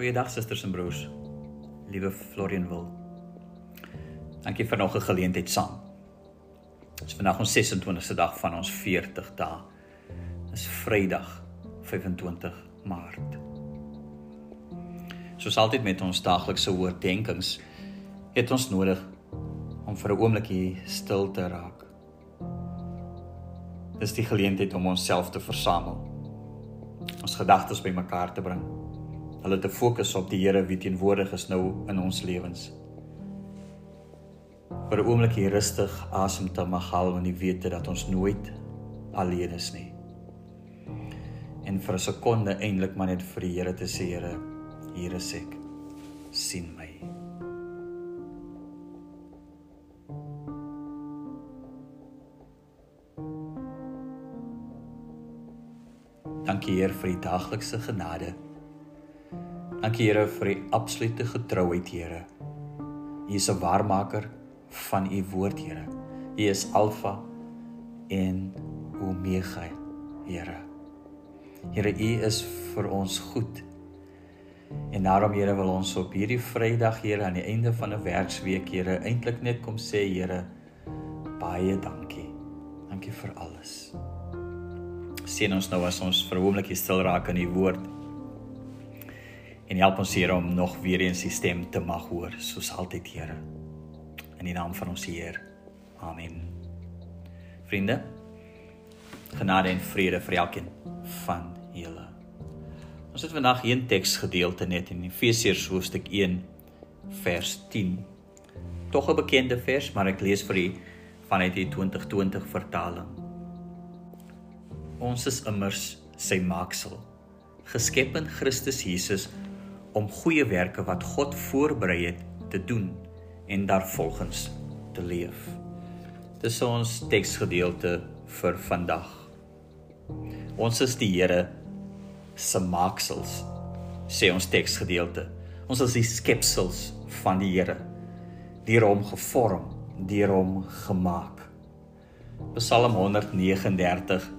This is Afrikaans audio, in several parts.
Goeiedag susters en broers. Liewe Florian wil. Dankie vir nog 'n geleentheid saam. Dit is vandag ons 26ste dag van ons 40 dae. Dis Vrydag 25 Maart. Soos altyd met ons daaglikse oordeenkings, het ons nodig om vir 'n oombliekie stil te raak. Dis die geleentheid om onsself te versamel. Ons gedagtes bymekaar te bring hulle te fokus op die Here wie teenwoordig is nou in ons lewens. vir 'n oomblik hier rustig asem te mag haal en die wete dat ons nooit alleen is nie. En vir 'n sekonde eintlik maar net vir die Here te sê, Here, hier is ek. sien my. Dankie Heer vir die daaglikse genade Dankie Here vir u absolute getrouheid, Here. U is 'n waarmaker van u woord, Here. U is Alfa en Omega, Here. Here, u is vir ons goed. En daarom Here wil ons op hierdie Vrydag, Here, aan die einde van 'n werksweek, Here, eintlik net kom sê, Here, baie dankie. Dankie vir alles. Sien ons nou as ons vir 'n oombliekie stil raak in u woord en help ons Here om nog weer eens die stem te mag hoor soos altyd Here. In die naam van ons Heer. Amen. Vriende genade en vrede vir elkeen van julle. Ons het vandag een teksgedeelte net in Efesiërs hoofstuk 1 vers 10 tog 'n bekende vers maar ek lees vir u vanuit die 2020 vertaling. Ons is immers sy maaksel geskep in Christus Jesus om goeie werke wat God voorberei het te doen en daarvolgens te leef. Dis ons teksgedeelte vir vandag. Ons is die Here se maaksels, sê ons teksgedeelte. Ons is die skepsels van die Here, deur hom gevorm, deur hom gemaak. Psalm 139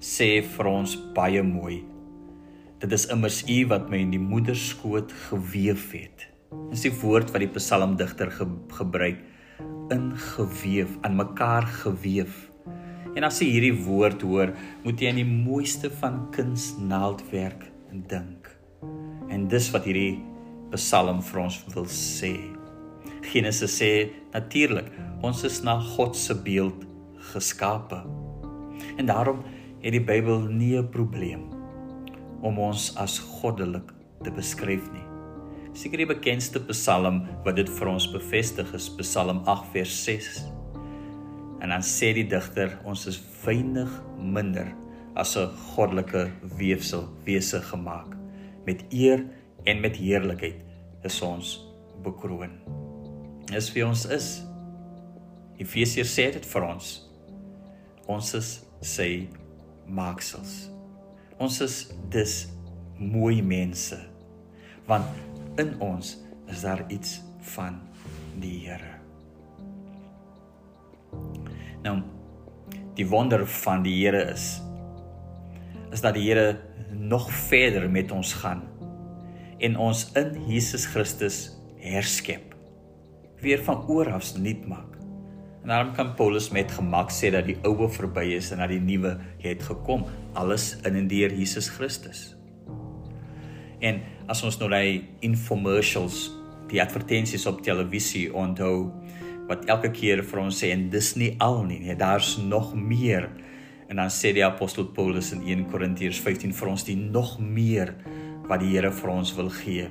sê vir ons baie mooi Dit is immers U wat my in die moederskoot geweef het. Dis die woord wat die psalmdigter ge gebruik ingeweef, aan mekaar geweef. En as jy hierdie woord hoor, moet jy aan die mooiste van kunsnaaldwerk dink. En dis wat hierdie psalm vir ons wil sê. Genesis sê natuurlik, ons is na God se beeld geskape. En daarom het die Bybel nie 'n probleem om ons as goddelik te beskryf nie. Seker die bekendste Psalm wat dit vir ons bevestig is Psalm 8 vers 6. En dan sê die digter ons is weinig minder as 'n goddelike weefsel wese gemaak. Met eer en met heerlikheid is ons bekroon. Dis wie ons is. Efesiërs sê dit vir ons. Ons is sy maaksels. Ons is dus mooi mense. Want in ons is daar iets van die Here. Nou die wonder van die Here is is dat die Here nog verder met ons gaan en ons in Jesus Christus herskep. Weer van oorafs nuut maak. En daarom kan Paulus met gemak sê dat die ou verby is en dat die nuwe het gekom, alles in en deur Jesus Christus. En as ons nou daai infomercials, die advertensies op televisie onthou wat elke keer vir ons sê en dis nie al nie, nee, daar's nog meer. En dan sê die apostel Paulus in 1 Korintiërs 15 vir ons die nog meer wat die Here vir ons wil gee,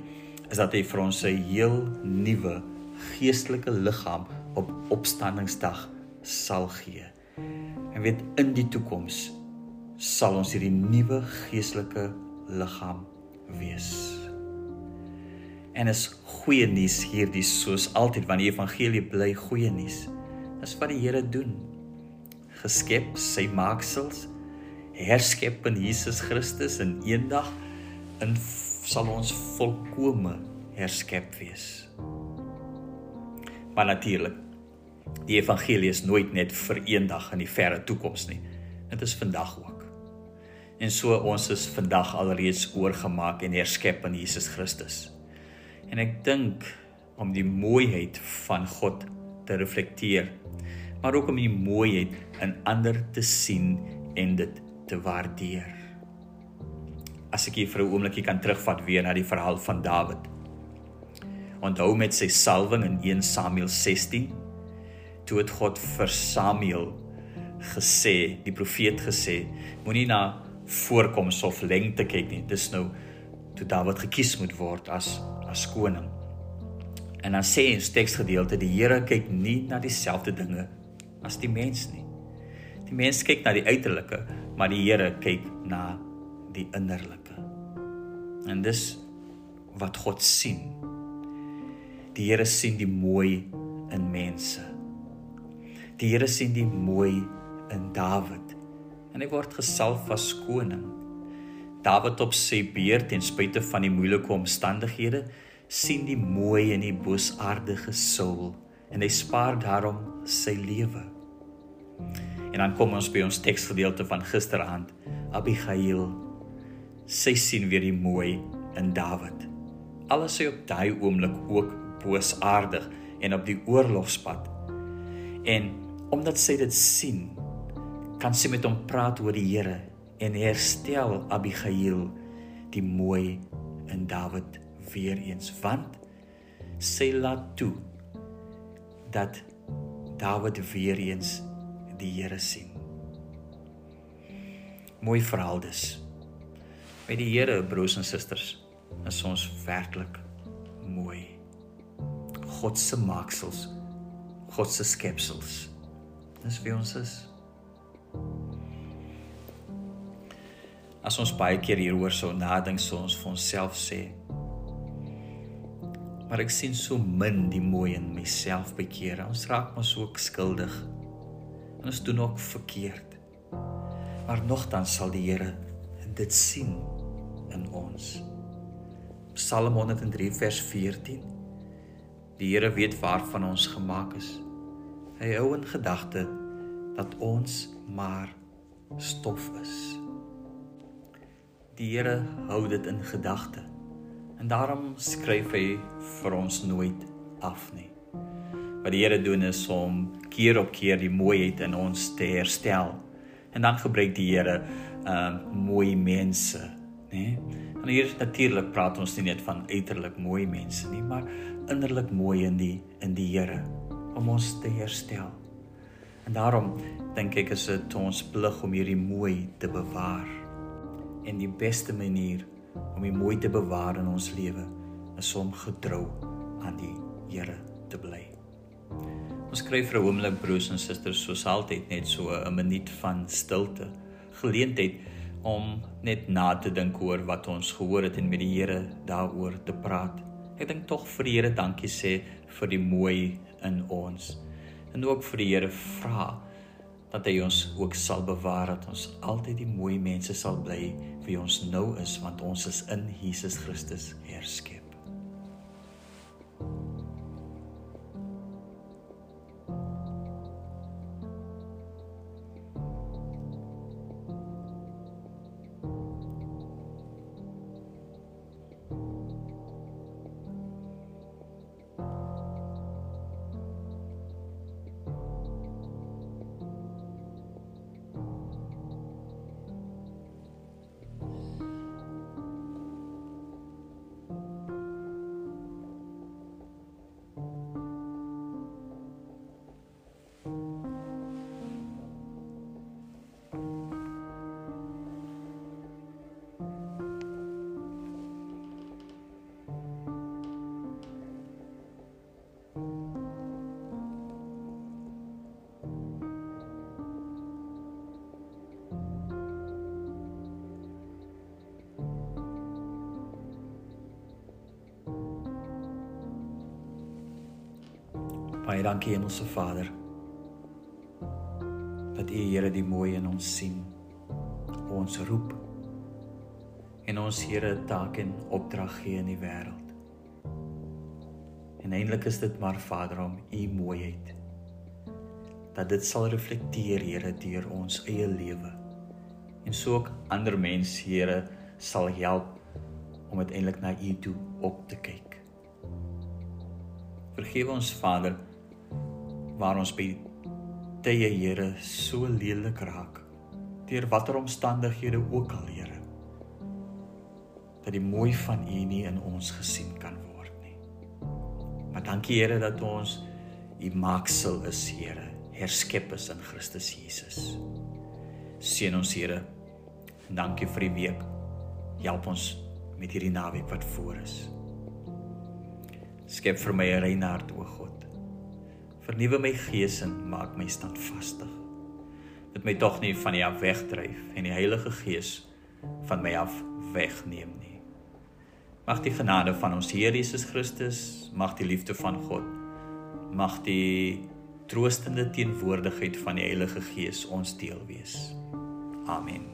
is dat hy vir ons 'n heel nuwe geestelike liggaam op opstandingsdag sal gee. En weet in die toekoms sal ons hierdie nuwe geestelike liggaam wees. En is goeie nuus hierdie soos altyd wanneer die evangelie bly goeie nuus. Dis wat die Here doen. Geskep sy maaksels, herskep in Jesus Christus en eendag in sal ons volkome herskep wees. Maar natuurlik Die evangelie is nooit net vir eendag in die verre toekoms nie. Dit is vandag ook. En so ons is vandag alreeds oorgemaak en herskep in Jesus Christus. En ek dink om die mooiheid van God te reflekteer, maar ook om die mooiheid in ander te sien en dit te waardeer. As ek hier vir 'n oombliekie kan terugvat weer na die verhaal van Dawid. Onthou met sy salwing in 1 Samuel 16, toe het God vir Samuel gesê, die profeet gesê, moenie na voorkoms of lengte kyk nie. Dis nou toe Dawid gekies moet word as as koning. En dan sê in teksgedeelte die Here kyk nie na dieselfde dinge as die mens nie. Die mens kyk na die uiterlike, maar die Here kyk na die innerlike. En dis wat God sien. Die Here sien die mooi in mense. Die Here sien die mooi in Dawid. En hy word gesalf as koning. Dawid op sy beurt ten spyte van die moeilike omstandighede sien die mooi in die boosaardige Saul en hy spaar daarom sy lewe. En dan kom ons by ons teksgedeelte van gisteraand. Abigail sy sien weer die mooi in Dawid. Alles sy op daai oomblik ook boosaardig en op die oorlogspad. En omdat sy dit sien, kan sy met hom praat oor die Here en herstel Abigail die mooi in Dawid weer eens want sy laat toe dat Dawid weer eens die Here sien. Mooi verhaal dus. Met die Here broers en susters is ons werklik mooi. God se maaksels, God se skepsels. Dis wie ons is. As ons baie keer hieroor sou nadink, sou ons vir onsself sê, maar ek sien so min die mooi in myself bekeer. Ons raak mos ook skuldig. En ons doen ook verkeerd. Maar nogtans sal die Here dit sien in ons. Psalm 103 vers 14. Die Here weet waarvan ons gemaak is. Hy hou in gedagte dat ons maar stof is. Die Here hou dit in gedagte. En daarom skryf hy vir ons nooit af nie. Wat die Here doen is om keer op keer die mooiheid in ons te herstel. En dan gebruik die Here ehm uh, mooi mense, nê? En hier natuurlik praat ons nie net van uiterlik mooi mense nie, maar innerlik mooi in die in die Here om ons te herstel. En daarom dink ek is dit ons plig om hierdie mooi te bewaar. En die beste manier om die mooi te bewaar in ons lewe is om getrou aan die Here te bly. Ons skryf vir 'n oomblik broers en susters soos altyd net so 'n minuut van stilte, geleentheid om net na te dink oor wat ons gehoor het en met die Here daaroor te praat. Ek dink tog vir die Here dankie sê vir die mooi in ons en ook vir die Here vra dat hy ons ook sal bewaar dat ons altyd die mooi mense sal bly wie ons nou is want ons is in Jesus Christus herskep. Baie dankie Hemelse Vader. Dat U Here die mooi in ons sien. Ons roep. En ons Here taak en opdrag gee in die wêreld. En eintlik is dit maar Vader om U mooiheid dat dit sal reflekteer Here deur ons eie lewe en so ook ander mense, Here, sal help om uiteindelik na U toe op te kyk. Vergewe ons Vader waar ons by tye Here so lelik raak deur watter omstandighede ook al Here dat die mooi van U nie in ons gesien kan word nie. Maar dankie Here dat ons U maaksel is Here, herskep is in Christus Jesus. Seën ons Here Dankie vir die week. Help ons met hierdie naweek wat voor is. Skep vir my 'n reine hart, o God. Vernuwe my gees en maak my standvastig. Dit my tog nie van U af wegdryf en die Heilige Gees van my af wegneem nie. Mag die genade van ons Here Jesus Christus, mag die liefde van God, mag die troostende teenwoordigheid van die Heilige Gees ons deel wees. Amen.